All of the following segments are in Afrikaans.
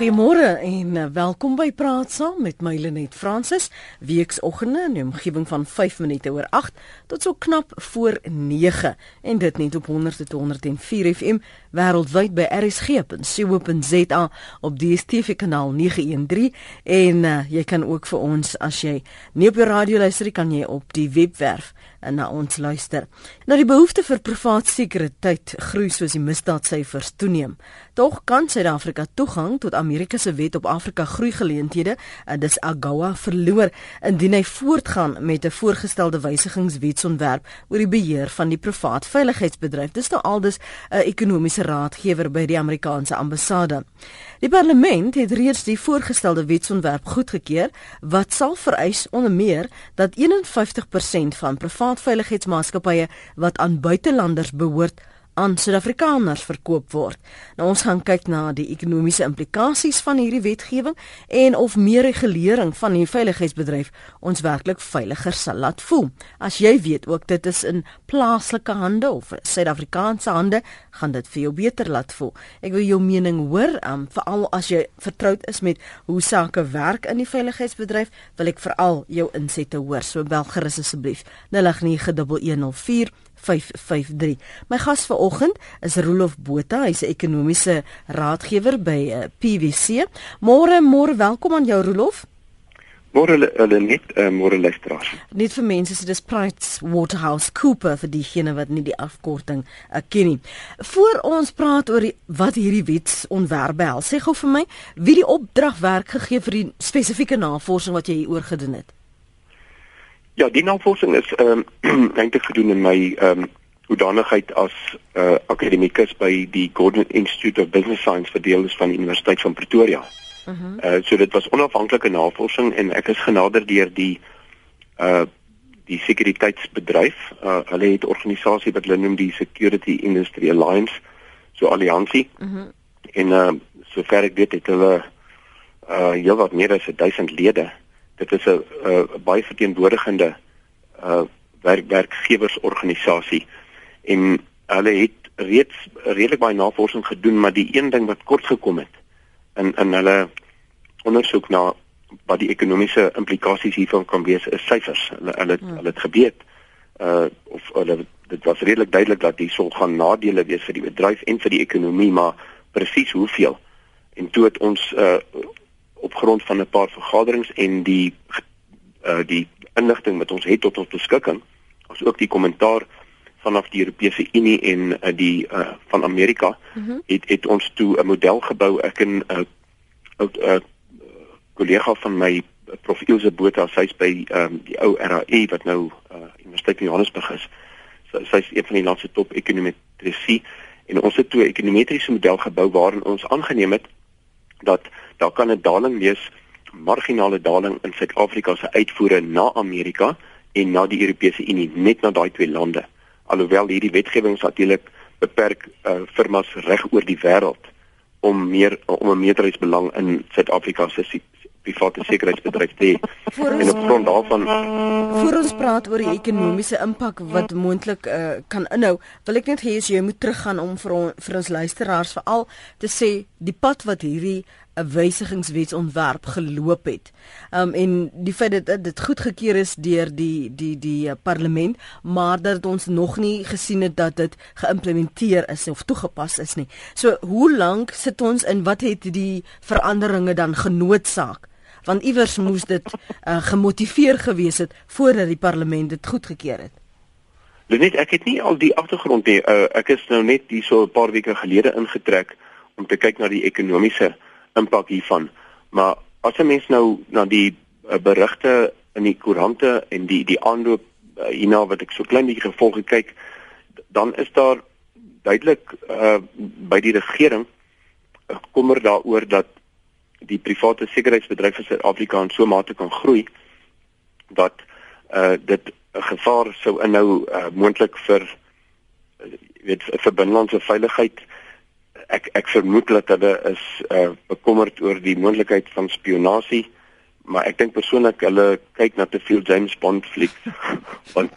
Goeiemôre en uh, welkom by Praat Saam met my Lenet Fransis. Weeksoggende in die omgewing van 5 minute oor 8 tot so knap voor 9 en dit net op 100.104 FM wêreldwyd by rsg.co.za op DStv kanaal 913 en uh, jy kan ook vir ons as jy nie op die radio luister kan jy op die webwerf na ons luister. Nou die behoefte vir privaat sekuriteit groei soos die misdaadsyfers toeneem. Tog kan Suid-Afrika toegang tot Amerika se wet op Afrika groei geleenthede, uh, dis AGOA verloor indien hy voortgaan met 'n voorgestelde wysigingswetsontwerp oor die beheer van die privaat veiligheidsbedryf. Dis nou aldus 'n uh, ekonomiese raadgewer by die Amerikaanse ambassade. Die parlement het reeds die voorgestelde wetsontwerp goedgekeur wat sal vereis onder meer dat 51% van privaat veiligheidsmaatskappye wat aan buitelanders behoort aan Suid-Afrikaners verkoop word. Nou ons gaan kyk na die ekonomiese implikasies van hierdie wetgewing en of meer regulering van die veiligheidsbedryf ons werklik veiliger sal laat voel. As jy weet ook dit is in plaaslike hande of Suid-Afrikaanse hande, gaan dit vir jou beter laat voel. Ek wil jou mening hoor, um, veral as jy vertroud is met hoe sake werk in die veiligheidsbedryf, wil ek veral jou insette hoor. So bel gerus asseblief 0891104553. 553. My gas vanoggend is Rolof Botha, hy's 'n ekonomiese raadgewer by eh, PwC. Môre môre, welkom aan jou Rolof. Môre hulle net uh, môre luisteraars. Net vir mense so dis Price Waterhouse Cooper vir diegene wat nie die afkorting uh, ken nie. Voor ons praat oor die, wat hierdie wetsontwerp behels, sê gou vir my wie die opdrag werk gegee vir die spesifieke navorsing wat jy hier oor gedoen het. Ja, die navorsing is ehm um, eintlik gedoen in my ehm um, hoedanigheid as 'n uh, akademikus by die Gordon Institute of Business Science verdeel is van die Universiteit van Pretoria. Mhm. Uh -huh. uh so dit was onafhanklike navorsing en ek is genader deur die uh die sekuriteitsbedryf. Uh hulle het 'n organisasie wat hulle noem die Security Industry Alliance, so alliansie. Mhm. Uh en uh sover ek weet het hulle uh heelwat meer as 1000 lede dit is 'n baie verteenwoordigende uh werk werkgewersorganisasie en hulle het reeds redelik baie navorsing gedoen maar die een ding wat kort gekom het in in hulle ondersoek na wat die ekonomiese implikasies hiervan kan wees is syfers hulle hulle hmm. hulle het geweet uh of hulle dit was redelik duidelik dat hier sou gaan nadele wees vir die bedryf en vir die ekonomie maar presies hoeveel en toe het ons uh op grond van 'n paar vergaderings en die uh die inligting wat ons het tot ons beskikking as ook die kommentaar vanaf die Europese Unie en uh, die uh van Amerika mm -hmm. het het ons toe 'n model gebou ek en 'n uh, oud uh kollega van my prof Ilse Botha sy's by um die ou RAE wat nou uh Universiteit in Johannesburg is so, sy's een van die landse top ekonometriese en ons het toe 'n ekonometriese model gebou waarin ons aangeneem het dat daar kan 'n daling wees, marginale daling in Suid-Afrika se uitvoere na Amerika en na die Europese Unie, net na daai twee lande. Alhoewel hierdie wetgewing natuurlik beperk uh, firmas reg oor die wêreld om meer om 'n meerderheidsbelang in Suid-Afrika se private sekuriteitsbedryf te hê. En op grond daarvan voor ons praat oor die ekonomiese impak wat moontlik uh, kan inhou, wil ek net hê jy moet teruggaan om vir on, vir ons luisteraars veral te sê die pad wat hierdie 'n wysigingswetsontwerp geloop het. Um en die feit dat dit goedgekeur is deur die die die uh, parlement, maar dat ons nog nie gesien het dat dit geïmplementeer is of toegepas is nie. So hoe lank sit ons in wat het die veranderinge dan genootsaak? Want iewers moes dit uh, gemotiveer gewees het voordat die parlement dit goedgekeur het. Net ek het nie al die agtergrond nie. Uh, ek is nou net hier so 'n paar weke gelede ingetrek om te kyk na die ekonomiese impak hiervan. Maar as 'n mens nou na die uh, berigte in die koerante en die die aanloop uh, hierna wat ek so klein bietjie gevolg kyk, dan is daar duidelik uh, by die regering uh, kommer daaroor dat die private sekuriteitsbedryf in Suid-Afrika in so mate kan groei dat uh, dit 'n gevaar sou inhou uh, moontlik vir uh, weet vir binnelandse veiligheid ek ek vermoed dat hulle is uh, bekommerd oor die moontlikheid van spionasie maar ek dink persoonlik hulle kyk na te veel James Bond flieks want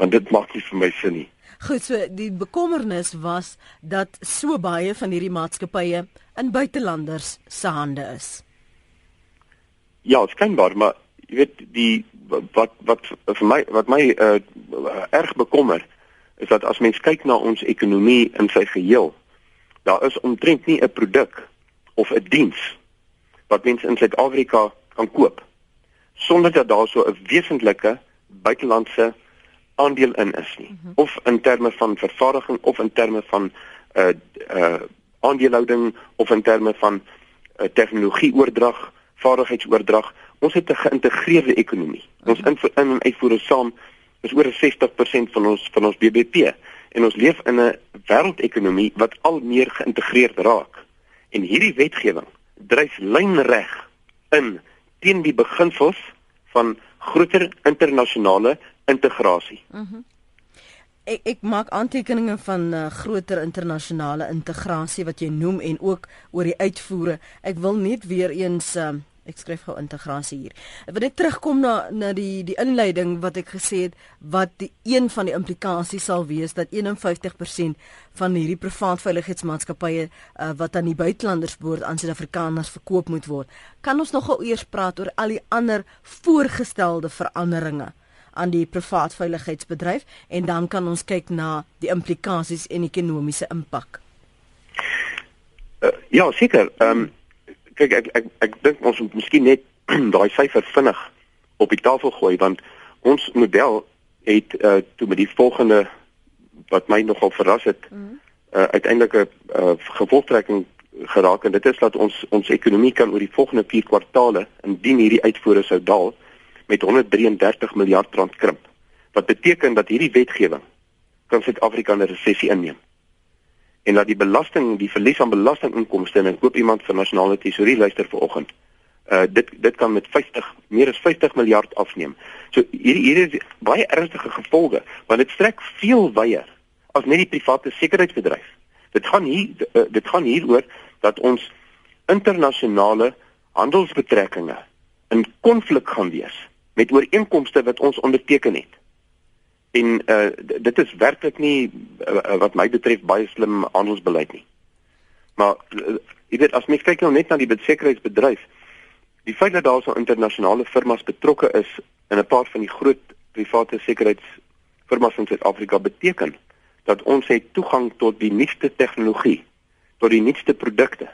want dit maak nie vir my sin nie Goed, so die bekommernis was dat so baie van hierdie maatskappye in buitelanders se hande is. Ja, skynbaar, maar jy weet die wat wat vir my wat my uh, erg bekommer is dat as mens kyk na ons ekonomie in sy geheel, daar is omtrent nie 'n produk of 'n diens wat mense in Suid-Afrika kan koop sonder dat daar so 'n wesentlike buitelandse aandeel in is nie mm -hmm. of in terme van vervaardiging of in terme van uh uh aandelehouding of in terme van uh, tegnologieoordrag, vaardigheidsoordrag. Ons het 'n geïntegreerde ekonomie. Ons in in en uitvoere saam is oor 60% van ons van ons BBP en ons leef in 'n wêreldekonomie wat al meer geïntegreerd raak. En hierdie wetgewing dryf lynreg in teen die beginsels van groter internasionale integrasie. Mhm. Mm ek ek maak aantekeninge van uh, groter internasionale integrasie wat jy noem en ook oor die uitvoere. Ek wil net weer eens uh, Ek skryf gou integrasie hier. Wil net terugkom na na die die inleiding wat ek gesê het wat die een van die implikasies sal wees dat 51% van hierdie privaat veiligheidsmaatskappye uh, wat aan die buitelanders behoort aan Suid-Afrikaners verkoop moet word. Kan ons nogal eers praat oor al die ander voorgestelde veranderinge aan die privaat veiligheidsbedryf en dan kan ons kyk na die implikasies en ekonomiese impak. Uh, ja, seker. Ehm um, kyk ek ek ek dink ons moet miskien net daai syfer vinnig op die tafel gooi want ons model het uh, toe met die volgende wat my nogal verras het mm. uh, uiteindelik 'n uh, gevolgtrekking geraak. En dit is dat ons ons ekonomie kan oor die volgende 4 kwartaale indien hierdie uitvoere sou daal met 133 miljard rand krimp. Wat beteken dat hierdie wetgewing kan Suid-Afrika in 'n resessie inneem en dat die belasting die verlies aan belastinginkomste en ek hoop iemand van nasionale tesorie luister vanoggend. Uh dit dit kan met 50 meer as 50 miljard afneem. So hier hier is baie ernstige gevolge want dit strek veel wyer as net die private sekuriteitsbedryf. Dit gaan hier uh, dit gaan hieroor dat ons internasionale handelsbetrekkinge in konflik gaan wees met ooreenkomste wat ons onderteken het. En uh dit is werklik nie uh, wat my betref baie slim handelsbeleid nie. Maar uh, jy weet as mens kyk nou net na die sekuriteitsbedryf, die feit dat daar so internasionale firmas betrokke is in 'n paar van die groot private sekuriteitsfirmas in Suid-Afrika beteken dat ons het toegang tot die nuutste tegnologie, tot die nuutste produkte.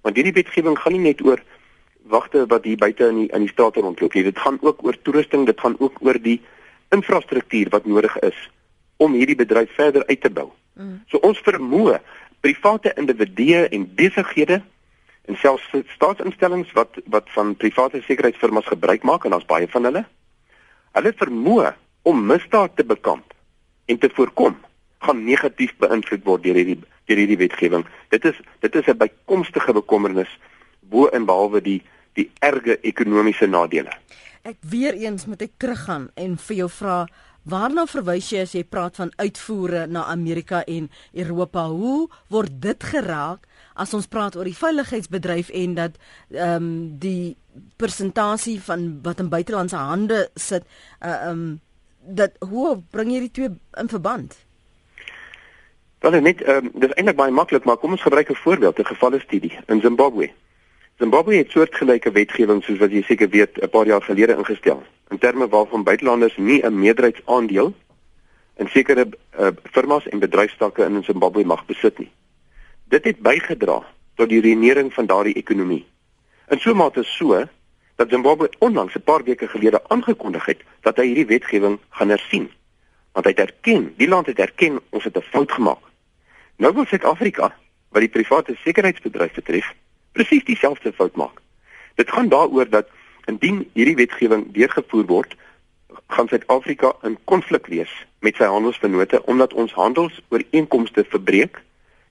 Want hierdie wetgewing gaan nie net oor wagte wat hier buite in die in die strate rondloop nie. Dit gaan ook oor toerusting, dit gaan ook oor die infrastruktuur wat nodig is om hierdie bedryf verder uit te bou. Mm. So ons vermoë private individue en besighede en selfs staatsinstellings wat wat van private sekuriteitsfirmas gebruik maak en daar's baie van hulle. Hulle vermoë om misdaad te bekamp en te voorkom gaan negatief beïnvloed word deur hierdie deur hierdie wetgewing. Dit is dit is 'n bykomstige bekommernis bo en behalwe die die erge ekonomiese nadele. Ek weer eens moet ek teruggaan en vir jou vra waarna verwys jy as jy praat van uitvoere na Amerika en Europa? Hoe word dit geraak as ons praat oor die veiligheidsbedryf en dat ehm um, die persentasie van wat in buitelandse hande sit uh, ehm uh, um, dat hoe bring jy die twee in verband? Wel net ehm um, dis eintlik baie maklik maar kom ons gebruik 'n voorbeeld. 'n gevalle studie in Zimbabwe Zimbabwe het soortgelyke wetgewing soos wat jy seker weet 'n paar jaar gelede ingestel in terme waarvan buitelanders nie 'n meerderheidsaandeel in sekere uh, firmas en bedryfstakke in Zimbabwe mag besit nie. Dit het bygedra tot die renering van daardie ekonomie. In so mate so dat Zimbabwe onlangs 'n paar weke gelede aangekondig het dat hy hierdie wetgewing gaan hersien. Want hy het erken, die land het erken ons het 'n fout gemaak. Nou wil Suid-Afrika, wat die private sekuriteitsbedryf betref, presies dieselfde fout maak. Dit gaan daaroor dat indien hierdie wetgewing deurgevoer word, gaan Suid-Afrika in konflik wees met sy handelsvennote omdat ons handelsooreenkomste verbreek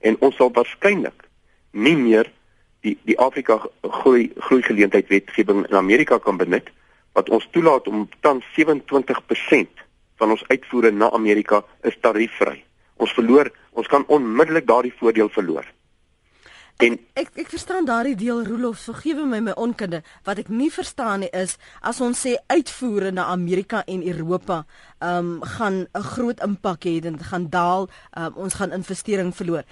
en ons sal waarskynlik nie meer die die Afrika groei groei geleentheid wetgewing in Amerika kan benut wat ons toelaat om tans 27% van ons uitvoere na Amerika is tariefvry. Ons verloor, ons kan onmiddellik daardie voordeel verloor. En ek ek, verstaan daardie deel Rolof, vergewe my my onkunde. Wat ek nie verstaan nie is as ons sê uitvoere na Amerika en Europa, ehm um, gaan 'n groot impak hê en gaan daal, um, ons gaan investering verloor.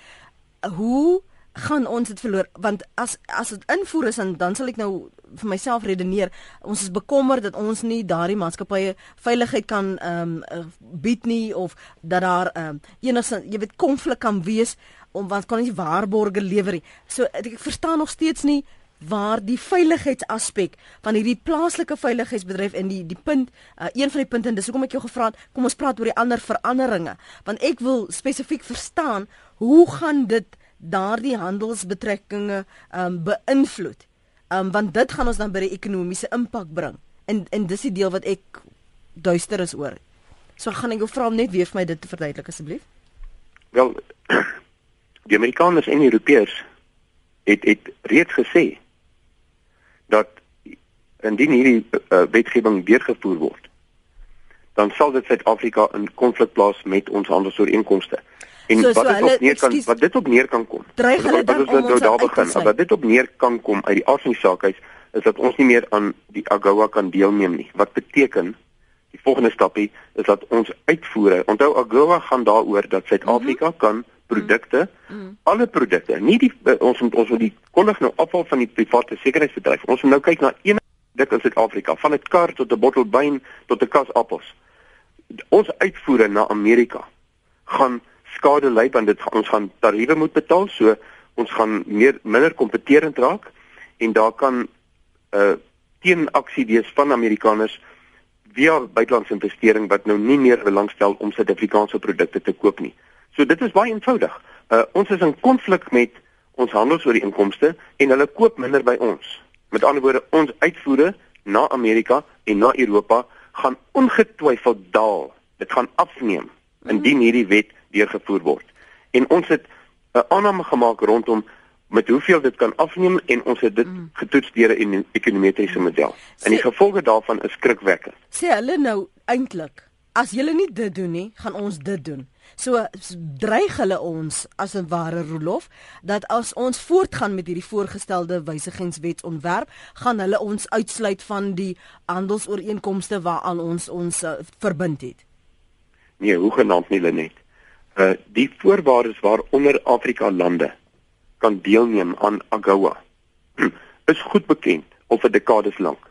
Hoe gaan ons dit verloor want as as dit invoer is en dan sal ek nou vir myself redeneer ons is bekommerd dat ons nie daardie maatskappye veiligheid kan ehm um, bied nie of dat daar ehm um, enigstens jy weet konflik kan wees om wat kan nie waarborge lewer nie so ek verstaan nog steeds nie waar die veiligheidsaspek van hierdie plaaslike veiligheidsbedryf in die die punt uh, een van die punte en dis hoekom ek jou gevra het kom ons praat oor die ander veranderinge want ek wil spesifiek verstaan hoe gaan dit daardie handelsbetrekkinge um beïnvloed. Um want dit gaan ons dan by die ekonomiese impak bring. En en dis die deel wat ek duister is oor. So gaan ek jou vra om net weer vir my dit te verduidelik asseblief. Wel die Amerikaners en die Europeërs het het reeds gesê dat indien hierdie uh, wetgewing deurgevoer word dan sal dit Suid-Afrika in konflik plaas met ons handelsooreenkomste. En so, wat so, dit op neer kan excuse, wat dit op neer kan kom. Dreig hulle dan om nou daar begin. Wat dit op neer kan kom uit die aard van die saak is, is dat ons nie meer aan die AGOA kan deelneem nie. Wat beteken die volgende stapie is dat ons uitvoere. Onthou AGOA gaan daaroor dat Suid-Afrika mm -hmm. kan produkte, mm -hmm. alle produkte, nie die uh, ons moet ons moet die kondig nou afval van die private sekuriteitsbedryf. Ons moet nou kyk na een dik in Suid-Afrika, van 'n kar tot 'n bottel wyn tot 'n kas appels. Ons uitvoere na Amerika gaan skade ly want dit ons gaan tariewe moet betaal so ons gaan meer minder kompeterend raak en daar kan 'n uh, eh, teenaksie wees van Amerikaners via buitelandse investering wat nou nie meer belangstel om Suid-Afrikaanse produkte te koop nie. So dit is baie eenvoudig. Uh, ons is in konflik met ons handelsooreenkomste en hulle koop minder by ons. Met ander woorde, ons uitvoere na Amerika en na Europa gaan ongetwyfeld daal. Dit gaan afneem indien hierdie wet deurgevoer word. En ons het 'n aanname gemaak rondom met hoeveel dit kan afneem en ons het dit mm. getoets deur 'n ekonometriese model. En die gevolge daarvan is skrikwekkend. Sê hulle nou eintlik, as julle nie dit doen nie, gaan ons dit doen. So dreig hulle ons as 'n ware rolof dat as ons voortgaan met hierdie voorgestelde wysigingswetsontwerp, gaan hulle ons uitsluit van die handelsooreenkomste waaraan ons ons uh, verbind het. Nee, hoe genaamd nie Lenet uh die voorwaardes waaronder Afrika lande kan deelneem aan AGOA is goed bekend al vir dekades lank.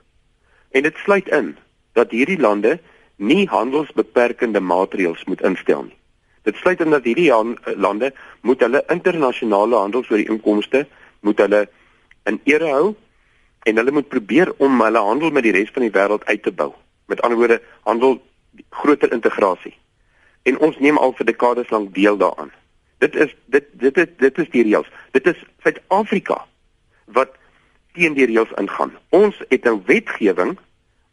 En dit sluit in dat hierdie lande nie handelsbeperkende maatreëls moet instel nie. Dit sluit in dat hierdie lande moet hulle internasionale handelsooreenkomste moet hulle in ere hou en hulle moet probeer om hulle handel met die res van die wêreld uit te bou. Met ander woorde, handel groter integrasie en ons neem al vir dekades lank deel daaraan. Dit is dit dit is dit is die reëls. Dit is Suid-Afrika wat teen die reëls ingaan. Ons het nou wetgewing.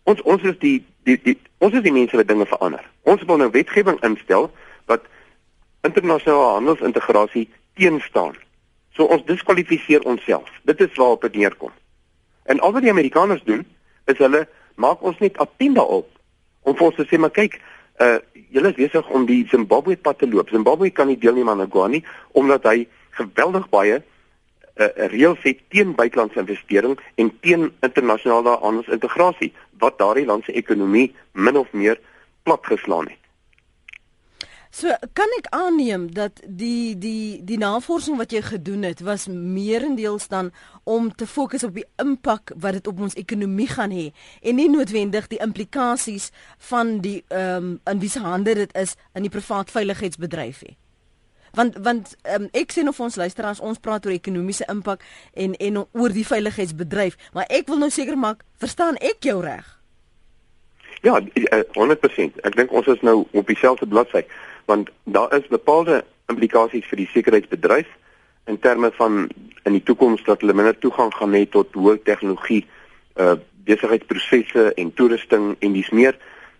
Ons ons is die die, die ons is die mense wat dinge verander. Ons wil nou wetgewing instel wat internasionale handelsintegrasie teenstaan. So ons diskwalifiseer onsself. Dit is waarop dit neerkom. En al wat die Amerikaners doen, is hulle maak ons net appenda op om vir ons te sê maar kyk, uh julle is besig om die Zimbabwe pad te loop. Zimbabwe kan nie deelneem aan AGOA nie omdat hy geweldig baie uh reëls het teen buitelandse investering en teen internasionale handelsintegrasie wat daardie land se ekonomie min of meer platgeslaan het. So kan ek aanneem dat die die die navorsing wat jy gedoen het was meerendeels dan om te fokus op die impak wat dit op ons ekonomie gaan hê en nie noodwendig die implikasies van die ehm um, in wie se hande dit is in die privaat veiligheidsbedryf nie. Want want um, ek sien of ons luisteraars ons praat oor ekonomiese impak en en oor die veiligheidsbedryf, maar ek wil nou seker maak, verstaan ek jou reg? Ja, 100%. Eh, ek dink ons is nou op dieselfde bladsy want daar is bepaalde implikasies vir die sekuriteitsbedryf in terme van in die toekoms dat hulle minder toegang gaan hê tot hoë tegnologie uh besigheidsprosesse en toerusting en dis meer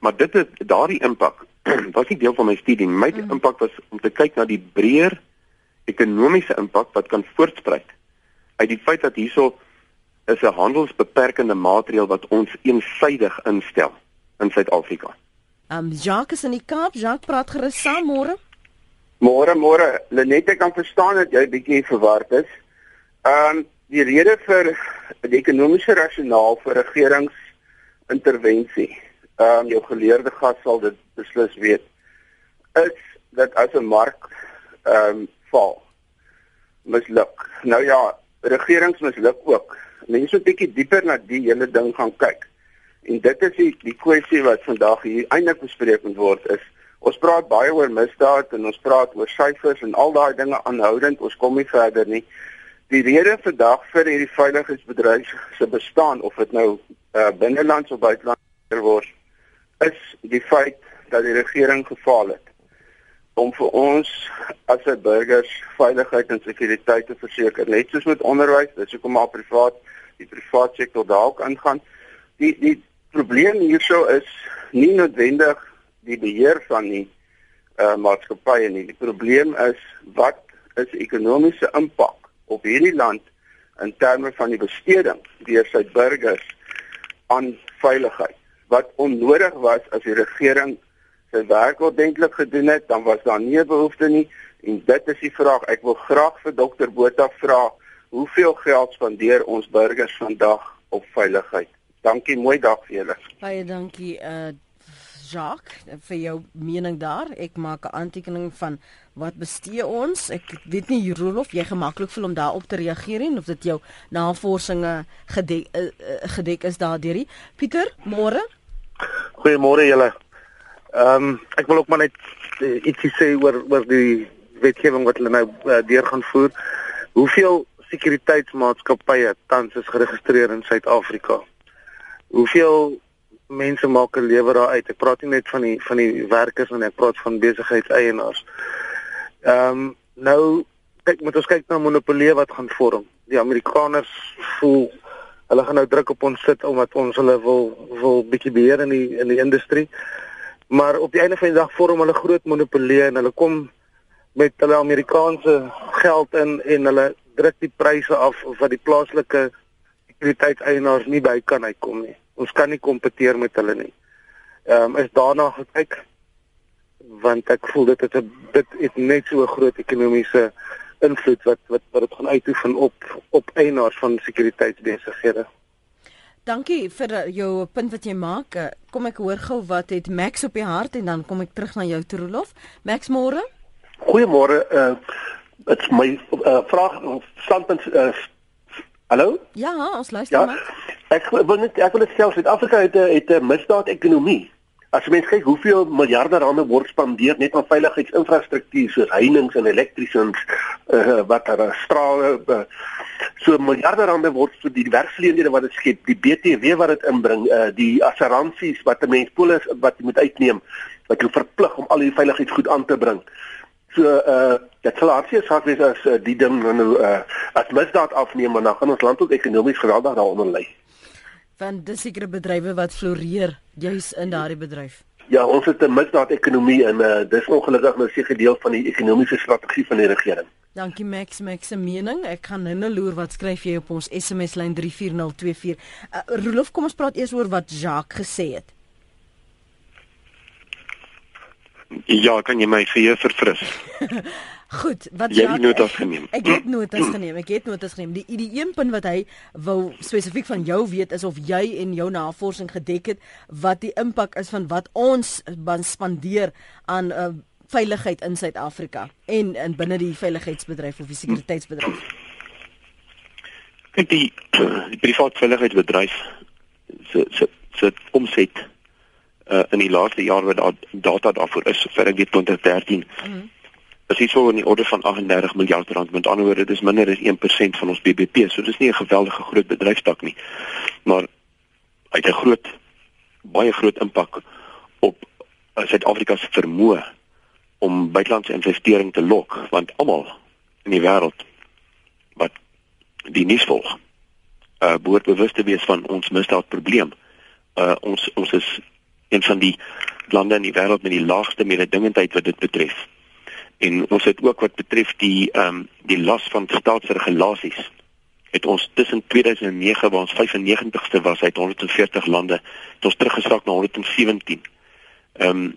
maar dit het daardie impak was nie deel van my studie my mm. impak was om te kyk na die breër ekonomiese impak wat kan voortspruit uit die feit dat hierso is 'n handelsbeperkende maatreël wat ons eensaidig instel in Suid-Afrika. Um Jacques is in die Kaap. Jacques praat gerus saam môre. Môre, môre. Lenet, ek kan verstaan dat jy bietjie verward is. Um, die rede vir die ekonomiese rasionaal vir regeringsintervensie, ehm um, jou geleerde gas sal dit beslis weet, is dat as 'n mark ehm um, val, misluk. Nou ja, regerings misluk ook. Mense moet bietjie dieper na die hele ding gaan kyk. En dit is die, die kwessie wat vandag hier eintlik bespreek moet word is ons praat baie oor misdaad en ons praat oor syfers en al daai dinge aanhoudend, ons kom nie verder nie. Die rede vandag vir hierdie veiligheidsbedryf se bestaan of dit nou uh, binnelands of buitelands word is die feit dat die regering gefaal het om vir ons as 'n burgers veiligheid en sekuriteit te verseker. Net soos met onderwys, dis hoekom maar privaat die privaat sektor dalk aangaan. Die die probleem hierso is nie noodwendig die beheer van die uh, maatskappye nie. Die probleem is wat is ekonomiese impak op hierdie land in terme van die besteding deur sy burgers aan veiligheid. Wat onnodig was as die regering sy werk ordentlik gedoen het, dan was daar nie 'n behoefte nie en dit is die vraag. Ek wil graag vir dokter Botha vra, hoeveel geld spandeer ons burgers vandag op veiligheid? Dankie, mooi dag vir julle. Baie dankie uh Jacques vir jou mening daar. Ek maak 'n aantekening van wat bestee ons. Ek weet nie Rolof, jy gemaklik voel om daarop te reageer en of dit jou navorsinge gedek, uh, gedek is daardeur. Pieter, môre. Goeiemôre julle. Ehm um, ek wil ook maar net uh, ietsie sê oor oor die wetgewing wat hulle nou uh, deur gaan voer. Hoeveel sekuriteitsmaatskappye tans is geregistreer in Suid-Afrika? Hoeveel mense maak 'n lewe daar uit? Ek praat nie net van die van die werkers en ek praat van besigheidseienaars. Ehm um, nou kyk moet ons kyk na monopolie wat gaan vorm. Die Amerikaners voel hulle gaan nou druk op ons sit omdat ons hulle wil wil bietjie beheer in die in die industrie. Maar op die einde van die dag vorm hulle groot monopolie en hulle kom met hulle Amerikaanse geld in en hulle druk die pryse af wat die plaaslike sekuriteitseienaars nie by kan uitkom nie. Ons kan nie kompeteer met hulle nie. Ehm um, is daarna gekyk want ek voel dit het 'n dit het net so 'n groot ekonomiese invloed wat wat wat dit gaan uitoefen op op eienaars van sekuriteitsbesighede. Dankie vir eh, jou punt wat jy maak. Eh, kom ek hoor gou wat het Max op die hart en dan kom ek terug na jou Trolof. Max môre? Goeiemôre. Uh dit's my uh, vraag standpunt uh Hallo? Ja, ons luister ja, maar. Ek wil net ek wil net sê Suid-Afrika het 'n het 'n misdaad ekonomie. As jy mens kyk hoeveel miljarde rande word spandeer net aan veiligheidsinfrastruktuur soos heininge en elektriesiens uh, wat daar strale uh, so miljarde rande word vir die werksgeleenthede wat dit skep, die BTW wat dit inbring, uh, die assuransies wat 'n mens polis wat jy moet uitneem wat jou verplig om al die veiligheidsgoed aan te bring. So uh dit sal hartseer saak wees as uh, die ding nou uh as misdaad afneem en dan gaan ons land ook ekonomies geweldig daaronder lê van die sekere bedrywe wat floreer juis in daardie bedryf. Ja, ons het 'n misdaad-ekonomie en uh, dis ongelukkig nou seker deel van die ekonomiese strategie van die regering. Dankie Max, Max se mening. Ek gaan nou nou loer wat skryf jy op ons SMS lyn 34024. Uh, Rolof, kom ons praat eers oor wat Jacques gesê het. Ja, kan jy my jou verfris? Goed, wat jy het notas geneem. Ek het notas geneem. Ek het notas geneem. Die die een punt wat hy wou spesifiek van jou weet is of jy en jou navorsing gedek het wat die impak is van wat ons spandeer aan uh, veiligheid in Suid-Afrika en in binne die veiligheidsbedryf of die sekuriteitsbedryf. Kyk die die private veiligheidsbedryf se se se omset uh, in die laaste jaar wat daar data daarvoor is, sover ek weet 2013. Mm -hmm is iets so in die orde van 38 miljard rand. Met ander woorde, dis minder as 1% van ons BBP. So dis nie 'n geweldige groot bedryfstak nie. Maar het 'n groot baie groot impak op uh, Suid-Afrika se vermoë om buitelandse investering te lok, want almal in die wêreld wat die nuus volg, uh behoort bewus te wees van ons misdaadprobleem. Uh ons ons is een van die lande in die wêreld met die laagste mededingendheid wat dit betref en ons het ook wat betref die ehm um, die las van staatsregulasies het ons tussen 2009 waar ons 95ste was uit 140 lande het ons teruggesak na 117. Ehm um,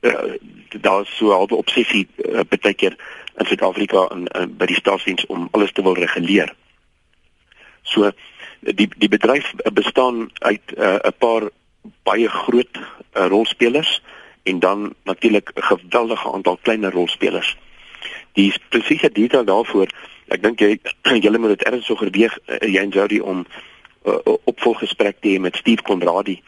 uh, daar's so 'n halwe obsessie uh, baie keer in Suid-Afrika en uh, by die staatsdiens om alles te wil reguleer. So die die bedryf bestaan uit 'n uh, paar baie groot uh, rolspelers en dan natuurlik 'n geweldige aantal kleiner rolspelers. Die presiese detail daarvoor, ek dink jy julle moet dit erns so geweeg jy en Jody om uh, opvolggesprek te hê met Steve Konradi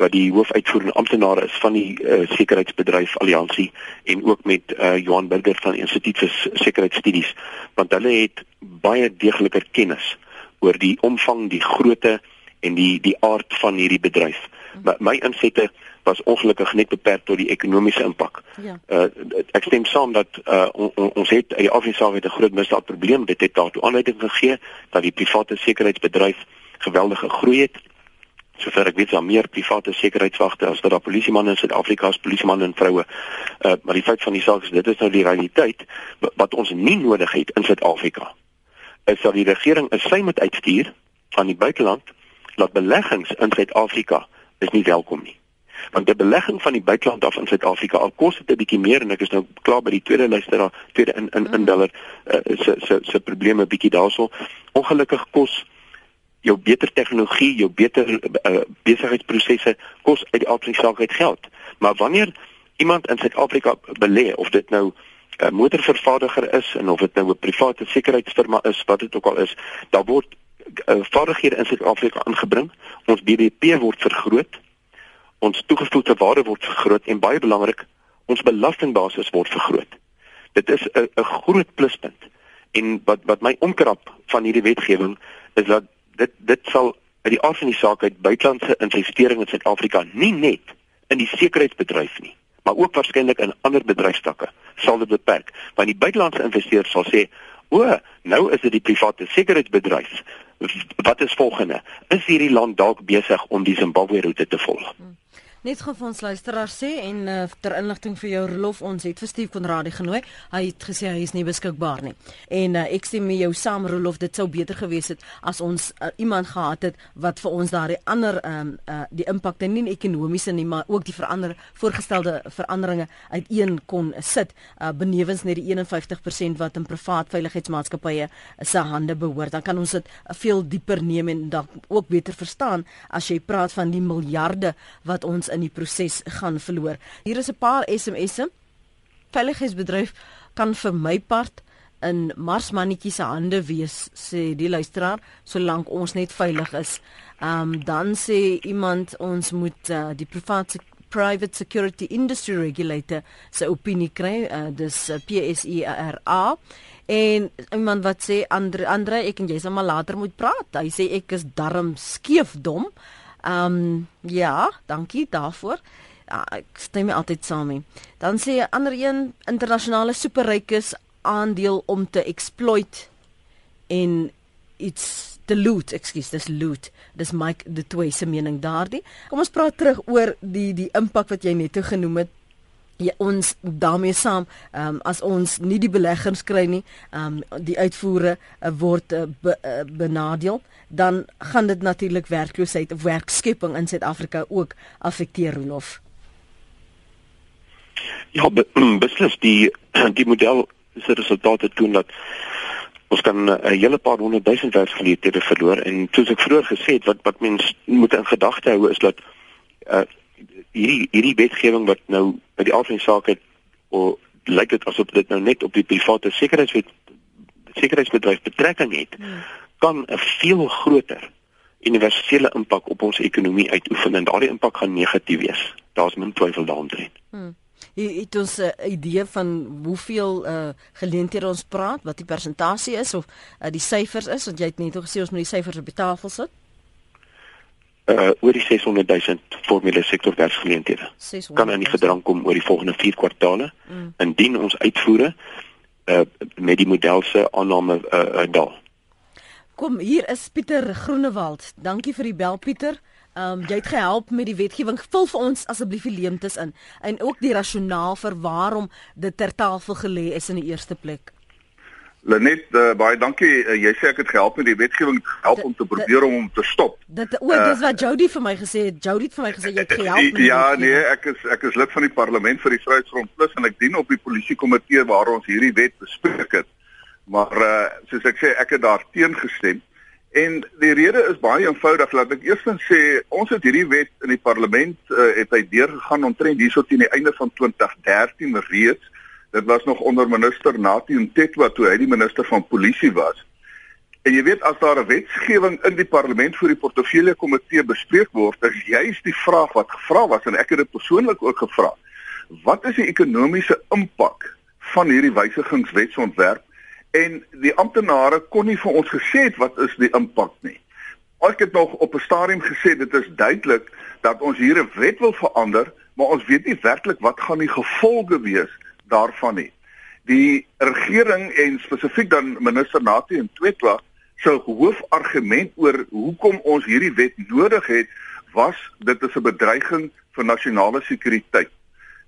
wat die hoofuitvoerende amptenaar is van die uh, sekuriteitsbedryf alliansie en ook met uh, Johan Burger van Instituut vir Sekuriteitsstudies want hulle het baie deegliker kennis oor die omvang, die grootte en die die aard van hierdie bedryf. My, my insette was ongelukkig net beperk tot die ekonomiese impak. Ja. Uh, ek stem saam dat uh, on, on, ons het die afsaak het 'n groot misdaadprobleem. Dit het daartoe aanleiding gegee dat die private sekuriteitsbedryf geweldige groei het. Sover ek weet, daar meer private sekuriteitswagte as wat daar polisiemanne in Suid-Afrika as polisiemanne en vroue. Uh, maar die feit van die saak is dit is nou die realiteit wat ons nie nodig het in Suid-Afrika. Is dat die regering 'n sy moet uitstuur van die buiteland dat beleggings in Suid-Afrika is nie welkom nie. Want die belegging van die buiteland af in Suid-Afrika al kos dit 'n bietjie meer en ek is nou klaar by die tweede luisteraar, tweede in in indeller uh, se se se probleme bietjie daarso. Ongelukkig kos jou beter tegnologie, jou beter uh, besigheidsprosesse kos uit die aardsaak uit geld. Maar wanneer iemand in Suid-Afrika belê of dit nou 'n motorvervaardiger is en of dit nou 'n private sekuriteitsfirma is, wat dit ook al is, daar word uh, vaardighede in Suid-Afrika aangebring. Ons BBP word vergroot. Ons toegevoegde waarde word vergroot en baie belangrik, ons belastingbasis word vergroot. Dit is 'n 'n groot pluspunt. En wat wat my omkrap van hierdie wetgewing is dat dit dit sal uit die aard van die saak uit buitelandse investeringe in Suid-Afrika nie net in die sekuriteitsbedryf nie, maar ook waarskynlik in ander bedryfstakke sal dit beperk. Want die buitelandse investeerder sal sê, "O, nou is dit die private sekuriteitsbedryf wat is volgende? Is hierdie land dalk besig om die Zimbabwe roete te volg? Hmm. Net gou vir ons luisteraars sê en uh, ter inligting vir jou Rolof ons het vir Steve Konradi genooi. Hy het gesê hy is nie beskikbaar nie. En uh, ek stem met jou saam Rolof, dit sou beter gewees het as ons uh, iemand gehad het wat vir ons daardie ander um, uh, die impakte nie ekonomiese nie, maar ook die verander voorgestelde veranderinge uiteen kon sit uh, benewens net die 51% wat in privaat veiligheidsmaatskappye se hande behoort. Dan kan ons dit veel dieper neem en dan ook beter verstaan as jy praat van die miljarde wat ons in die proses gaan verloor. Hier is 'n paar SMS'e. Veiligheidsbedryf kan vir my part in marsmannetjie se hande wees, sê die luisteraar, solank ons net veilig is. Ehm um, dan sê iemand ons moet uh, die private private security industry regulator se opinie kry, uh, dis uh, PSIRA. En iemand wat sê Andre Andre ek en jy sal maar later moet praat. Hy sê ek is darm skeef dom. Ehm um, ja, dankie daarvoor. Ja, ek stem my altyd saam mee. Dan sê 'n ander een internasionale superrykes aandeel om te exploit en iets te loot, ekskuus, dis loot. Dis Mike de Toey se mening daardie. Kom ons praat terug oor die die impak wat jy net genoem het ja, ons daarmee saam um, as ons nie die beleggers kry nie, um, die uitvoere uh, word uh, be, uh, benadeel, dan gaan dit natuurlik werkloosheid of werkskepping in Suid-Afrika ook affekteer Rolof. Ja, be, beslis die die model se resultate toon dat ons kan 'n hele paar honderd duisend werksgeleenthede verloor en soos ek vroeër gesê het wat wat mens moet in gedagte hou is dat uh, hierdie hierdie wetgewing wat nou by die algemene saak het of lyk dit asof dit nou net op die private sekuriteitswet sekuriteitsbedryf betrekking het hmm. kan 'n veel groter universele impak op ons ekonomie uitoefen en daardie impak gaan negatief wees daar's min twyfel daaroor hmm. Het ons 'n uh, idee van hoeveel uh, geleenthede ons praat, wat die persentasie is of uh, die syfers is, want jy het net gesê ons moet die syfers op die tafel sit uh oor die 600 000 formele sektor werksgeleenthede kan in die gedrang kom oor die volgende 4 kwartale mm. indien ons uitvoere uh met die model se aanname uh, uh daal. Kom, hier is Pieter Groenewald. Dankie vir die bel Pieter. Ehm um, jy het gehelp met die wetgewing. Vul vir ons asseblief die leemtes in en ook die rasionaal vir waarom dit ter tafel gelê is in die eerste plek. Lenet, uh, baie dankie. Uh, jy sê ek het gehelp met die wetgewing help om te probeer om hom te stop. Dit o, dis wat Jody vir my gesê het. Jody het vir my gesê jy het gehelp. Ja, nee, ek is ek is lid van die parlement vir die Vryheidsfront Plus en ek dien op die polisiekomitee waar ons hierdie wet bespreek het. Maar uh, soos ek sê, ek het daar teen gestem. En die rede is baie eenvoudig. Laat ek eers sê, ons het hierdie wet in die parlement uh, het hy deurgegaan omtrent hierso teen die einde van 2013 reeds. Dit was nog onder minister Nathi Ntetwa toe hy die minister van polisie was. En jy weet as daar 'n wetgewing in die parlement vir die portefeulje komitee bespreek word, is juist die vraag wat gevra was en ek het dit persoonlik ook gevra. Wat is die ekonomiese impak van hierdie wysigingswetsontwerp? En die amptenare kon nie vir ons gesê het wat is die impak nie. Ek het nog op 'n stadium gesê dit is duidelik dat ons hier 'n wet wil verander, maar ons weet nie werklik wat gaan die gevolge wees daarvan nie. Die regering en spesifiek dan minister Nathi en Twetla se hoofargument oor hoekom ons hierdie wet nodig het, was dit is 'n bedreiging vir nasionale sekuriteit.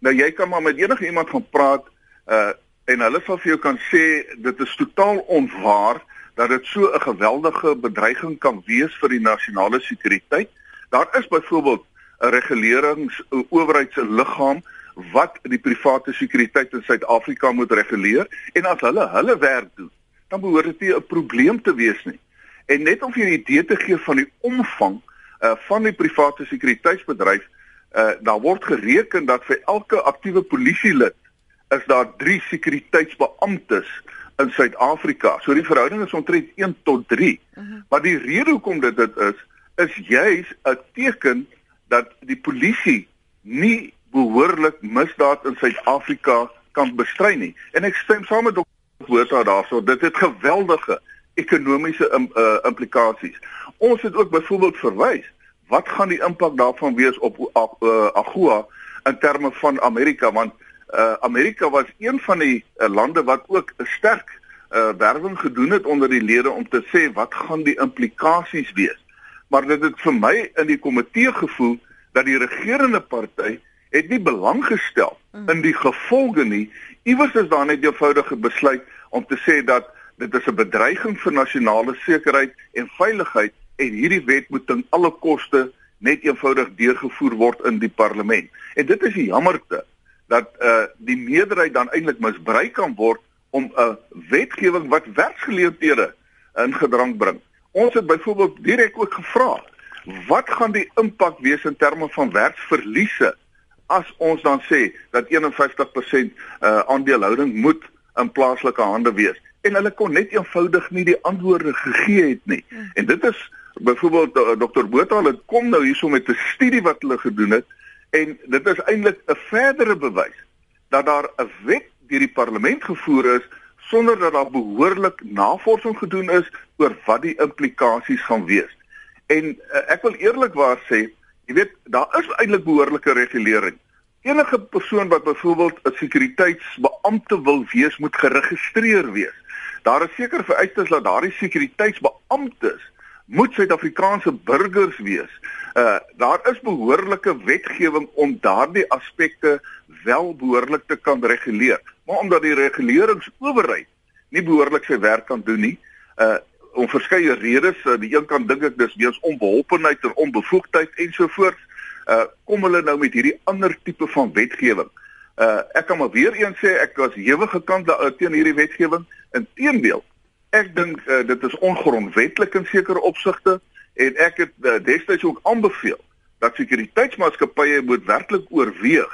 Nou jy kan maar met enige iemand gaan praat uh en hulle sal vir jou kan sê dit is totaal onwaar dat dit so 'n geweldige bedreiging kan wees vir die nasionale sekuriteit. Daar is byvoorbeeld 'n regulerings owerheidsliggaam wat die private sekuriteit in Suid-Afrika moet reguleer en as hulle hulle werk doen, dan behoort dit nie 'n probleem te wees nie. En net om vir 'n idee te gee van die omvang uh, van die private sekuriteitsbedryf, uh, daar word gereken dat vir elke aktiewe polisielid is daar 3 sekuriteitsbeamptes in Suid-Afrika. So die verhouding is omtrent 1 tot 3. Uh -huh. Maar die rede hoekom dit dit is, is juis 'n teken dat die polisie nie behoorlik misdaad in Suid-Afrika kan bestry nie. En ek stem saam met Dr. Botha daarso, dit het geweldige ekonomiese um, uh, implikasies. Ons het ook byvoorbeeld verwys, wat gaan die impak daarvan wees op uh, AGOA in terme van Amerika want uh, Amerika was een van die uh, lande wat ook 'n sterk uh, werwing gedoen het onder die lede om te sê wat gaan die implikasies wees. Maar dit het vir my in die komitee gevoel dat die regerende party het nie belang gestel mm. in die gevolge nie. Iewers is daar net eenvoudige besluit om te sê dat dit is 'n bedreiging vir nasionale sekuriteit en veiligheid en hierdie wet moet ten alle koste net eenvoudig deurgevoer word in die parlement. En dit is die jammerte dat uh die meerderheid dan eintlik misbruik kan word om 'n wetgewing wat werksgeleenthede in gedrang bring. Ons het byvoorbeeld direk ook gevra, wat gaan die impak wees in terme van werksverliese as ons dan sê dat 51% uh, aandeelhouding moet in plaaslike hande wees en hulle kon net eenvoudig nie die antwoorde gegee het nie. Hmm. En dit is byvoorbeeld uh, Dr. Botha het kom nou hierso met 'n studie wat hulle gedoen het en dit is eintlik 'n verdere bewys dat daar 'n wet deur die parlement gevoer is sonder dat daar behoorlik navorsing gedoen is oor wat die implikasies gaan wees. En uh, ek wil eerlikwaar sê Jy weet, daar is eintlik behoorlike regulering. Enige persoon wat byvoorbeeld 'n sekuriteitsbeampte wil wees, moet geregistreer wees. Daar is seker vereistes dat daardie sekuriteitsbeamptes moet Suid-Afrikaanse burgers wees. Uh daar is behoorlike wetgewing om daardie aspekte wel behoorlik te kan reguleer. Maar omdat die reguleringsowerheid nie behoorlik sy werk kan doen nie, uh om verskeie redes. Uh, die een kan dink ek dis weens onbeholpenheid en onbevoegdheid ensovoorts. Uh kom hulle nou met hierdie ander tipe van wetgewing. Uh ek kan maar weer eens sê ek was hewig gekant uh, teen hierdie wetgewing. Inteendeel, ek dink uh, dit is ongrondwetlik in sekere opsigte en ek het uh, destyds ook aanbeveel dat sekuriteitsmaatskappye moet werklik oorweeg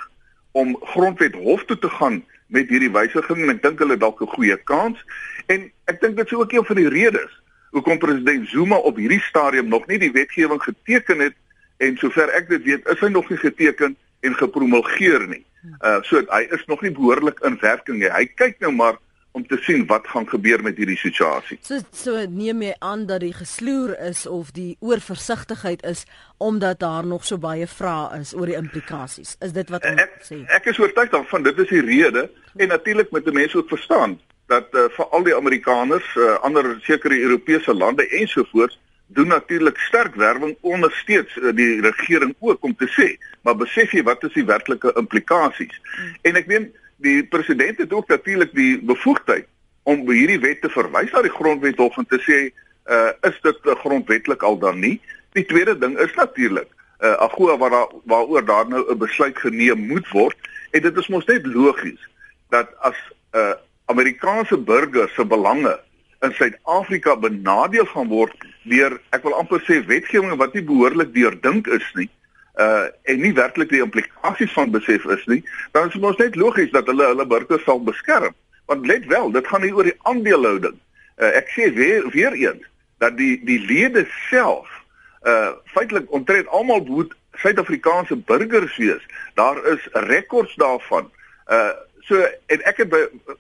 om grondwet hof toe te gaan met hierdie wysiging en ek dink hulle dalk 'n goeie kans en ek dink dit is ook een van die redes hoekom president Zuma op hierdie stadium nog nie die wetgewing geteken het en sover ek dit weet, is hy nog nie geteken en gepromulgeer nie. Uh so hy is nog nie behoorlik in werking nie. Hy kyk nou maar om te sien wat gaan gebeur met hierdie situasie. So so neem jy aan dat die gesloer is of die oorversigtigheid is omdat daar nog so baie vrae is oor die implikasies. Is dit wat ons sê? Ek is oortuig daarvan dit is die rede en natuurlik moet mense ook verstaan dat uh, vir al die Amerikaners, uh, ander sekere Europese lande ensovoorts doen natuurlik sterk werwing ondersteuns uh, die regering ook om te sê, maar besef jy wat is die werklike implikasies? Hmm. En ek meen die president het ook natuurlik die bevoegdheid om hierdie wet te verwys na die grondwethof en te sê uh is dit uh, grondwetlik al dan nie? Die tweede ding is natuurlik uh AGOA waar daar waaroor daar nou 'n besluit geneem moet word en dit is mos net logies dat as 'n uh, Amerikaanse burger se belange in Suid-Afrika benadeel gaan word deur ek wil amper sê wetgewing wat nie behoorlik deurdink is nie uh en nie werklik die implikasies van besef is nie, dan is dit mos net logies dat hulle hulle burgers sal beskerm. Want let wel, dit gaan nie oor die aandelehouding. Uh ek sê weer weer eens dat die die lede self uh feitelik omtrent almal moet Suid-Afrikaanse burgers wees. Daar is rekords daarvan. Uh so en ek het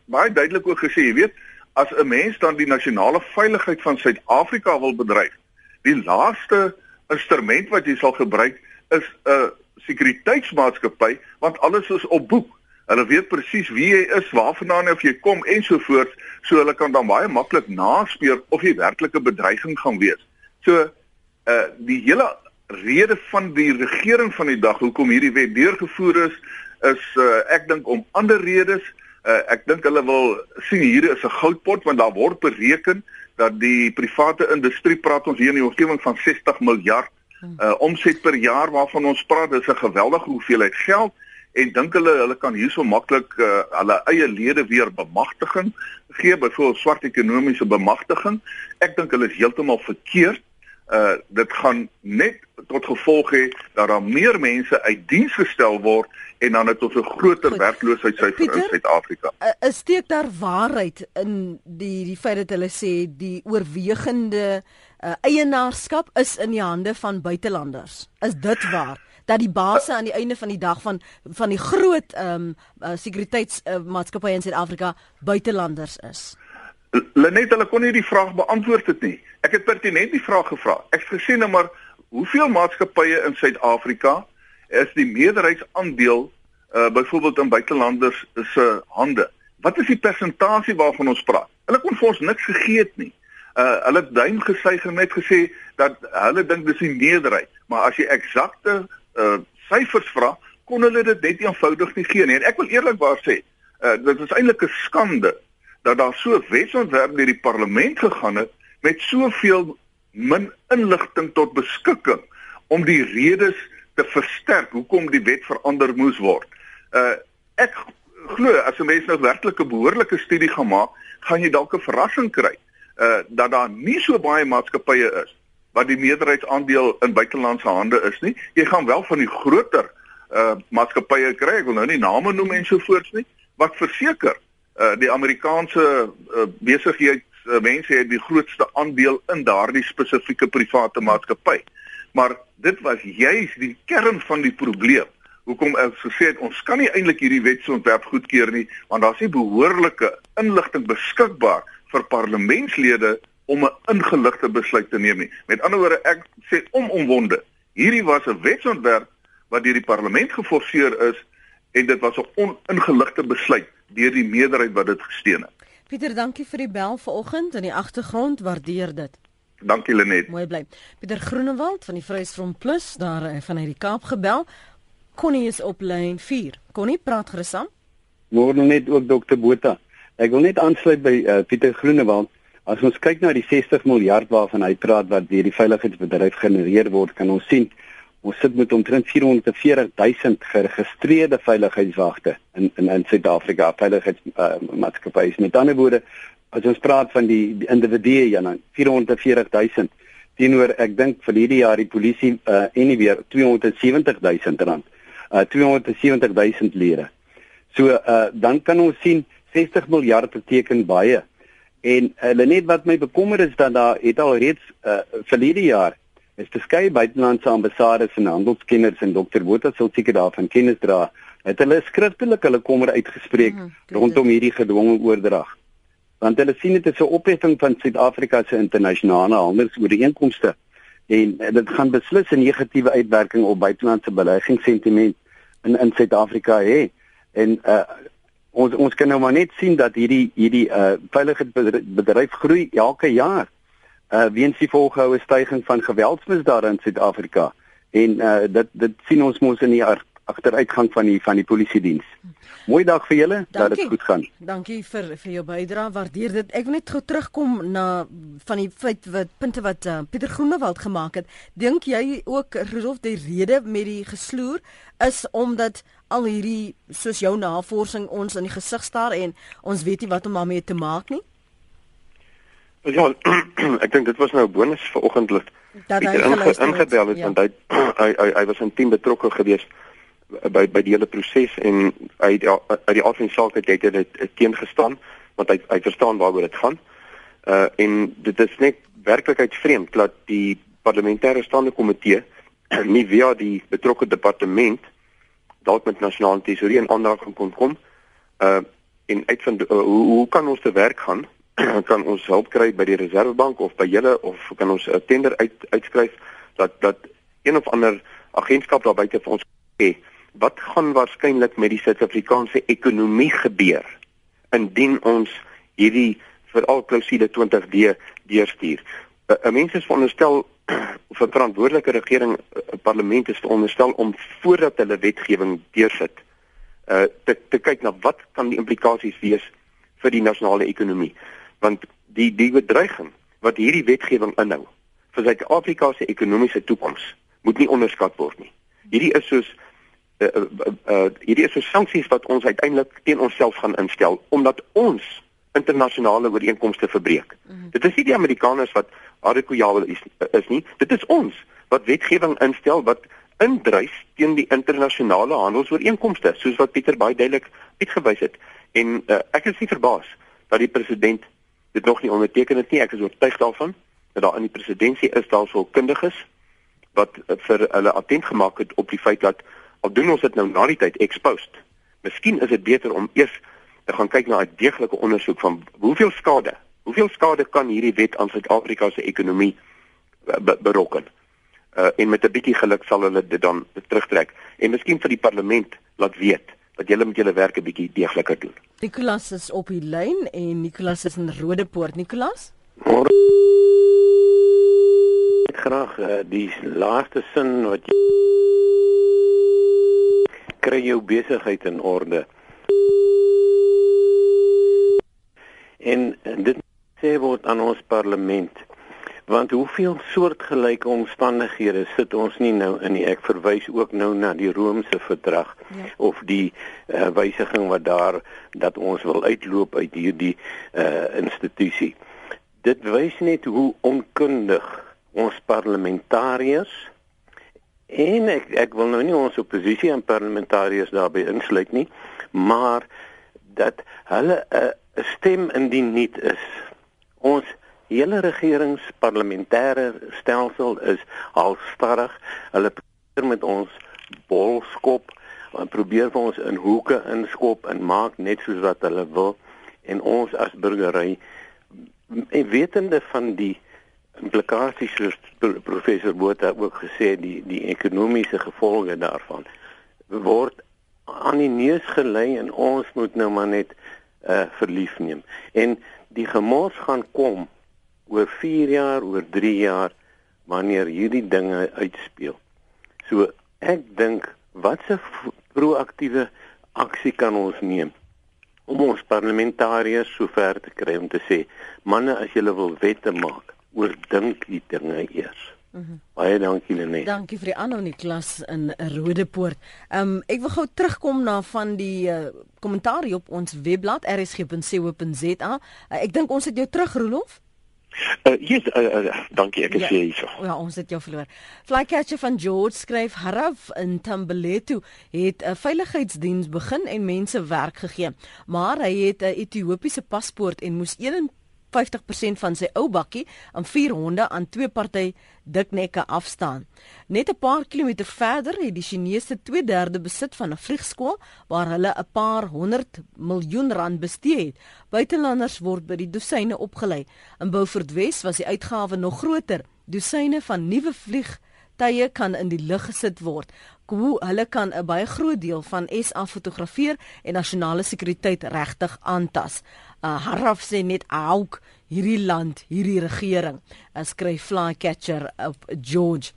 baie duidelik ook gesê, jy weet, as 'n mens dan die nasionale veiligheid van Suid-Afrika wil bedryf, die laaste instrument wat jy sal gebruik is 'n sekuriteitsmaatskappy want alles is op boek. Hulle weet presies wie jy is, waarvandaan of jy kom en so voort, so hulle kan dan baie maklik naspeur of jy werklik 'n bedreiging gaan wees. So uh die hele rede van die regering van die dag hoekom hierdie wet deurgevoer is is uh ek dink om ander redes. Uh ek dink hulle wil sien hier is 'n goudpot want daar word bereken dat die private industrie praat ons hier in die omgewing van 60 miljard uh omset per jaar waarvan ons praat, dis 'n geweldige hoeveelheid geld en dink hulle hulle kan hierso maklik uh hulle eie lede weer bemagtiging gee, byvoorbeeld swart ekonomiese bemagtiging. Ek dink hulle is heeltemal verkeerd. Uh dit gaan net tot gevolg hê dat daar meer mense uit diens gestel word en dan het ons 'n groter werkloosheidssyfer in Suid-Afrika. Is steek daar waarheid in die die feit dat hulle sê die oorwegende uh, eienaarskap is in die hande van buitelanders. Is dit waar? Dat die basse aan die einde van die dag van van die groot ehm um, uh, sekuriteitsmaatskappye uh, in Suid-Afrika buitelanders is. Lenet hulle kon nie die vraag beantwoord het nie. Ek het pertinent die vraag gevra. Ek het gesê nou maar hoeveel maatskappye in Suid-Afrika is die meerderheidsaandeel uh byvoorbeeld in buitelanders se hande? Wat is die persentasie waarvan ons praat? Hulle kon vir ons niks gegee het nie uh hulle duim gesuig en net gesê dat hulle dink dis die meerderheid, maar as jy eksakte uh syfers vra, kon hulle dit net eenvoudig nie gee nie. En ek wil eerlikwaar sê, uh dit is eintlik 'n skande dat daar so wetsontwerp deur die parlement gegaan het met soveel min inligting tot beskikking om die redes te versterk hoekom die wet verander moes word. Uh ek glo as 'n mens nou werklik 'n behoorlike studie gaan maak, gaan jy dalk 'n verrassing kry uh dat daar nie so baie maatskappye is wat die meerderheidsaandeel in buitelandse hande is nie. Jy gaan wel van die groter uh maatskappye kry, ek wil nou nie name noem en so voorts nie, wat verseker uh die Amerikaanse uh, besigheids uh, mense het die grootste aandeel in daardie spesifieke private maatskappy. Maar dit was juis die kern van die probleem. Hoekom ek gesê het ons kan nie eintlik hierdie wetsontwerp goedkeur nie want daar's nie behoorlike inligting beskikbaar vir parlementslede om 'n ingeligte besluit te neem nie. Met ander woorde, ek sê omomwonde. Hierdie was 'n wetsontwerp wat deur die parlement geforseer is en dit was 'n oningeligte besluit deur die meerderheid wat dit gesteun het. Pieter, dankie vir die bel vanoggend in die agtergrond, waardeer dit. Dankie Lenet. Mooi bly. Pieter Groenewald van die Vryheidsfront Plus daar eh, van uit die Kaap gebel. Connie is op lyn 4. Connie, praat gerus aan. Môre net ook dokter Botha. Ek wil net aansluit by uh, Pieter Groenewald. As ons kyk na die 60 miljard waarvan hy praat wat deur die veiligheidsbedryf genereer word, kan ons sien ons sit met omtrent 440 000 geregistreerde veiligheidswagte in in in Suid-Afrika, veiligheidsmaatskappye. Uh, met ander woorde, as ons praat van die, die individue ja, dan 440 000 teenoor ek dink vir hierdie jaar die polisie uh, en nie weer 270 000 rand. Uh 270 000 lire. So uh dan kan ons sien 60 miljard beteken baie. En hulle uh, net wat my bekommer is dat daar het al reeds uh, verlede jaar is verskeie buitelandse ambassades en handelskenners en dokter Botha sou seker daarvan kennis dra. Het hulle skriftelik hulle kommer uitgespreek mm, rondom hierdie gedwonge oordrag. Want hulle sien dit is 'n opheffing van Suid-Afrika se internasionale handelsooreenkomste en dit gaan beslis 'n negatiewe uitwerking op buitelandse beleggingssentiment in in Suid-Afrika hê. En uh, ons ons kan nou maar net sien dat hierdie hierdie uh veiligheidsbedryf groei elke jaar. Uh weens die volgehoue stygings van geweldsmisdade in Suid-Afrika. En uh dit dit sien ons mos in die agteruitgang van die van die polisie diens. Mooi dag vir julle, dat dit goed gaan. Dankie vir vir jou bydrae. Waardeer dit. Ek wil net gou terugkom na van die feit wat punte wat uh, Pieter Groenewald gemaak het. Dink jy ook Rudolf die rede met die gesloer is omdat al hierdie soos jou navorsing ons in die gesig staar en ons weet nie wat om daarmee te maak nie? Ja, ek dink dit was nou 'n bonus vir oggendlik. Dat hy inge, ingebel het ja. want hy, hy hy hy was in team betrokke geweest by by die hele proses en hy uit die afdeling saak het hy dit teengestaan want hy hy verstaan waaroor dit gaan. Uh en dit is net werklikheid vreemd dat die parlementêre staande komitee nie via die betrokke departement dalk met nasionale tesourier in aanraking kon kom. Uh en uitvind uh, hoe hoe kan ons te werk gaan? kan ons help kry by die reservebank of by julle of kan ons 'n tender uit uitskryf dat dat een of ander agentskap daar buite vir ons sê wat gaan waarskynlik met die Suid-Afrikaanse ekonomie gebeur indien ons hierdie veral klousule 20D deurstuur. 'n Mens is veronderstel of 'n verantwoordelike regering 'n parlement is veronderstel om voordat hulle wetgewing deursit uh te te kyk na wat kan die implikasies wees vir die nasionale ekonomie want die die bedreiging wat hierdie wetgewing inhou vir Suid-Afrika se ekonomiese toekoms moet nie onderskat word nie. Hierdie is soos uh, uh, uh, hierdie is so sanksies wat ons uiteindelik teen onsself gaan instel omdat ons internasionale ooreenkomste verbreek. Mm -hmm. Dit is nie die Amerikaners wat Arikuyawel is, is nie, dit is ons wat wetgewing instel wat indrys teen die internasionale handelsooreenkomste soos wat Pieter baie duidelik uitgewys het en uh, ek is nie verbaas dat die president dit nog nie onderteken het nie. Ek is oortuig daarvan dat daar in die presidentskap is daar sou kundiges wat vir hulle attent gemaak het op die feit dat al doen ons dit nou na die tyd exposed. Miskien is dit beter om eers te gaan kyk na 'n deeglike ondersoek van hoeveel skade, hoeveel skade kan hierdie wet aan Suid-Afrika se ekonomie be berokken. Uh, en met 'n bietjie geluk sal hulle dit dan terugtrek en miskien vir die parlement laat weet dat julle met julle werk 'n bietjie deegliker doen. Nicolas is op die lyn en Nicolas is in Rodepoort. Nicolas? Môre. Ek graag uh, die laaste sin wat jy kry jou besigheid in orde. En, en dit sê word aan ons parlement want hoeveel soortgelyke omstandighede sit ons nie nou in nie? Ek verwys ook nou na die Romeinse verdrag ja. of die uh, wysiging wat daar dat ons wil uitloop uit hierdie uh, institusie dit wys net hoe onkundig ons parlementariërs en ek ek wil nou nie ons oppositie en parlementariërs daarbey insluit nie maar dat hulle 'n uh, stem indien nie is. Ons hele regeringsparlementêre stelsel is halstarrig. Hulle probeer met ons bolskop en probeer vir ons in hoeke inskop en maak net soos wat hulle wil en ons as burgery en wetende van die implikasies soos professor Botha ook gesê die die ekonomiese gevolge daarvan word aan die neus gelei en ons moet nou maar net uh verlief neem en die gemors gaan kom oor 4 jaar, oor 3 jaar wanneer hierdie dinge uitspeel. So ek dink watse proaktiewe aksie kan ons neem om ons parlementariërs sover te kry om te sê manne as julle wil wette maak, oordink die dinge eers. Mm -hmm. Baie dankie Lenet. Dankie vir die anoniem klas in Rodepoort. Ehm um, ek wil gou terugkom na van die uh, kommentaar op ons webblad rsg.co.za. Uh, ek dink ons het jou terug Rolof. Uh yes, uh, uh, dankie ek is ja, hier so. Ja, ons het jou verloor. Flycatcher van George skryf Haraf in Tambeletu het 'n veiligheidsdiens begin en mense werk gegee, maar hy het 'n Ethiopiese paspoort en moes 50% van sy ou bakkie aan vier honde aan twee party diknekke afstaan. Net 'n paar kilometer verder het die Chinese 2/3 besit van 'n vliegskool waar hulle 'n paar 100 miljoen rand bestee het. Buitelanders word by die dosyne opgelei. In Beaufort Wes was die uitgawe nog groter. Dosyne van nuwe vlieg tye kan in die lug gesit word. Hoe hulle kan 'n baie groot deel van SA fotografeer en nasionale sekuriteit regtig aantas. Uh, Haraf sê net auk hierdie land, hierdie regering. Uh, skryf Flycatcher op George.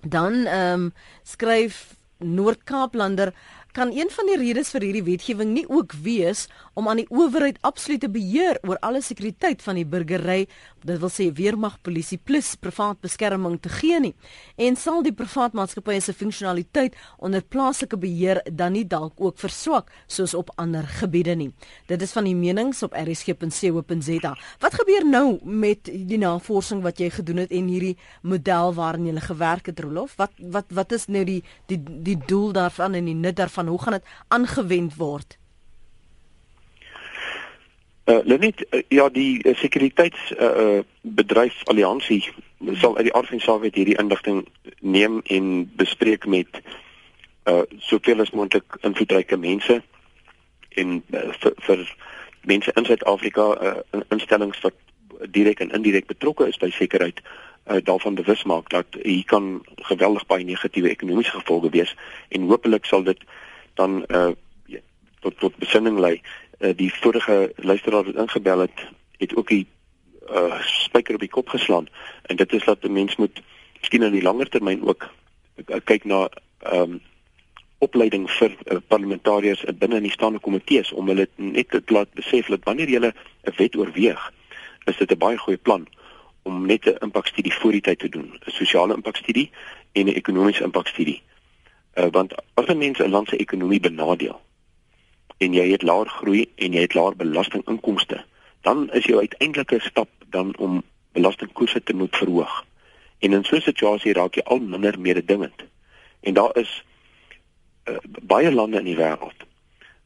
Dan ehm um, skryf Noord-Kaaplander kan een van die redes vir hierdie wetgewing nie ook wees om aan die owerheid absolute beheer oor alle sekuriteit van die burgery, dit wil sê weermag, polisie plus privaat beskerming te gee nie. En sal die privaat maatskappye se funksionaliteit onder plaaslike beheer dan nie dalk ook verswak soos op ander gebiede nie. Dit is van die menings op rsg.co.za. Wat gebeur nou met die navorsing wat jy gedoen het en hierdie model waarin jy gewerk het Rolof? Wat wat wat is nou die die die doel daarvan en die nut daarvan? Hoe gaan dit aangewend word? Uh, Lenet, uh, ja die uh, sekuriteits uh, uh, bedryf alliansie sal uit die aard van saak hierdie inligting neem en bespreek met uh soveel as moontlik invloedryke mense en uh, vir, vir mense in Suid-Afrika uh, instellings wat direk en indirek betrokke is by sekerheid uh, daarvan bewus maak dat hier kan geweldig baie negatiewe ekonomiese gevolge wees en hopelik sal dit dan uh tot tot besinning lei uh, die vorige luisteraar wat ingebel het, het ook die uh spyker op die kop geslaan en dit is dat 'n mens moet miskien in die langer termyn ook uh, kyk na ehm um, opleiding vir uh, parlementariërs binne in die staande komitees om hulle net te laat besef dat wanneer jy 'n wet oorweeg, is dit 'n baie goeie plan om net 'n impakstudie voor die tyd te doen, 'n sosiale impakstudie en 'n ekonomiese impakstudie. Uh, want as 'n mens 'n land se ekonomie benadeel, en jy het laer groei en jy het laer belastinginkomste, dan is jou uiteindelike stap dan om belastingkoerse te moet verhoog. En in so 'n situasie raak jy al minder mededingend. En daar is uh, baie lande in die wêreld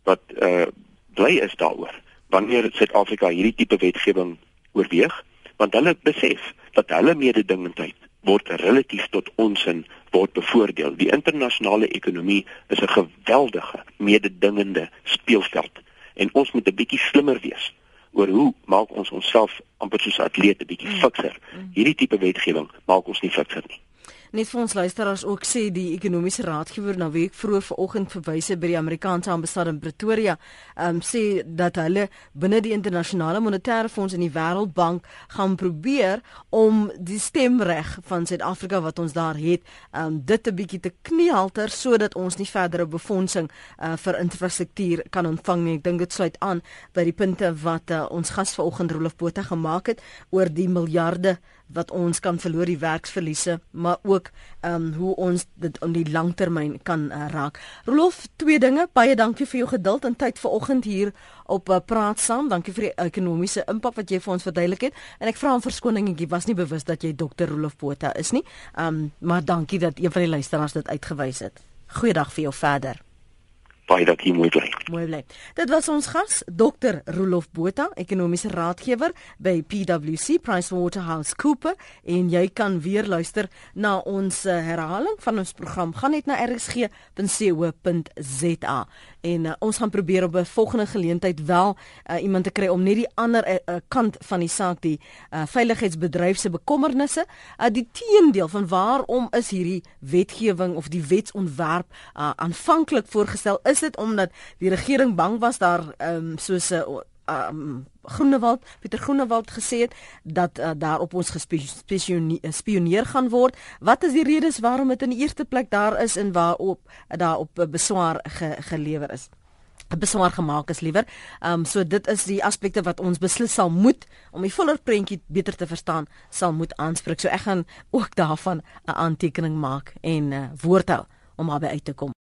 wat uh bly is daaroor wanneer Suid-Afrika hierdie tipe wetgewing oorweeg, want hulle besef dat hulle mededingendheid word relatief tot ons in word bevoordeel. Die internasionale ekonomie is 'n geweldige mededingende speelveld en ons moet 'n bietjie slimmer wees oor hoe maak ons onsself amper soos atlete bietjie mm. fikser. Mm. Hierdie tipe wetgewing maak ons nie fikser nie. Net vir ons luisteraars ook sê die ekonomiese raadgewer na week vroeër vanoggend verwyse by die Amerikaanse ambassade in Pretoria, um, sê dat hulle binne die internasionale monetaire fonds en die Wêreldbank gaan probeer om die stemreg van Suid-Afrika wat ons daar het, um, dit 'n bietjie te kniehalter sodat ons nie verdere befondsing uh, vir infrastruktuur kan ontvang nie. Ek dink dit sluit aan by die punte wat uh, ons gas vanoggend Rolof Botha gemaak het oor die miljarde wat ons kan verloor die werksverliese, maar ook ehm um, hoe ons dit in die langtermyn kan uh, raak. Rolof, twee dinge. Baie dankie vir jou geduld en tyd vanoggend hier op uh, praat saam. Dankie vir die ekonomiese impak wat jy vir ons verduidelik het. En ek vra om verskoning, ek was nie bewus dat jy Dr. Rolof Botha is nie. Ehm um, maar dankie dat een van die luisteraars dit uitgewys het. Goeiedag vir jou verder baie jy mooi bly. Mooi bly. Dit was ons gas, Dr. Rolof Botha, ekonomiese raadgewer by PwC PricewaterhouseCoopers en jy kan weer luister na ons uh, herhaling van ons program. Gaan net na rsg.co.za en uh, ons gaan probeer op 'n volgende geleentheid wel uh, iemand te kry om net die ander uh, kant van die saak die uh, veiligheidsbedryf se bekommernisse, uh, die teendeel van waarom is hierdie wetgewing of die wetsontwerp uh, aanvanklik voorgestel is dit omdat die regering bang was daar um, soos 'n uh, um, Groenewald Pieter Groenewald gesê het dat uh, daar op ons gespioneer gaan word. Wat is die redes waarom dit in die eerste plek daar is en waarop uh, daar op uh, beswaar ge, gelewer is? beswaar gemaak is liewer. Ehm um, so dit is die aspekte wat ons beslis sal moet om die voller prentjie beter te verstaan, sal moet aanspreek. So ek gaan ook daarvan 'n aantekening maak en uh, woord hou om daarby uit te kom.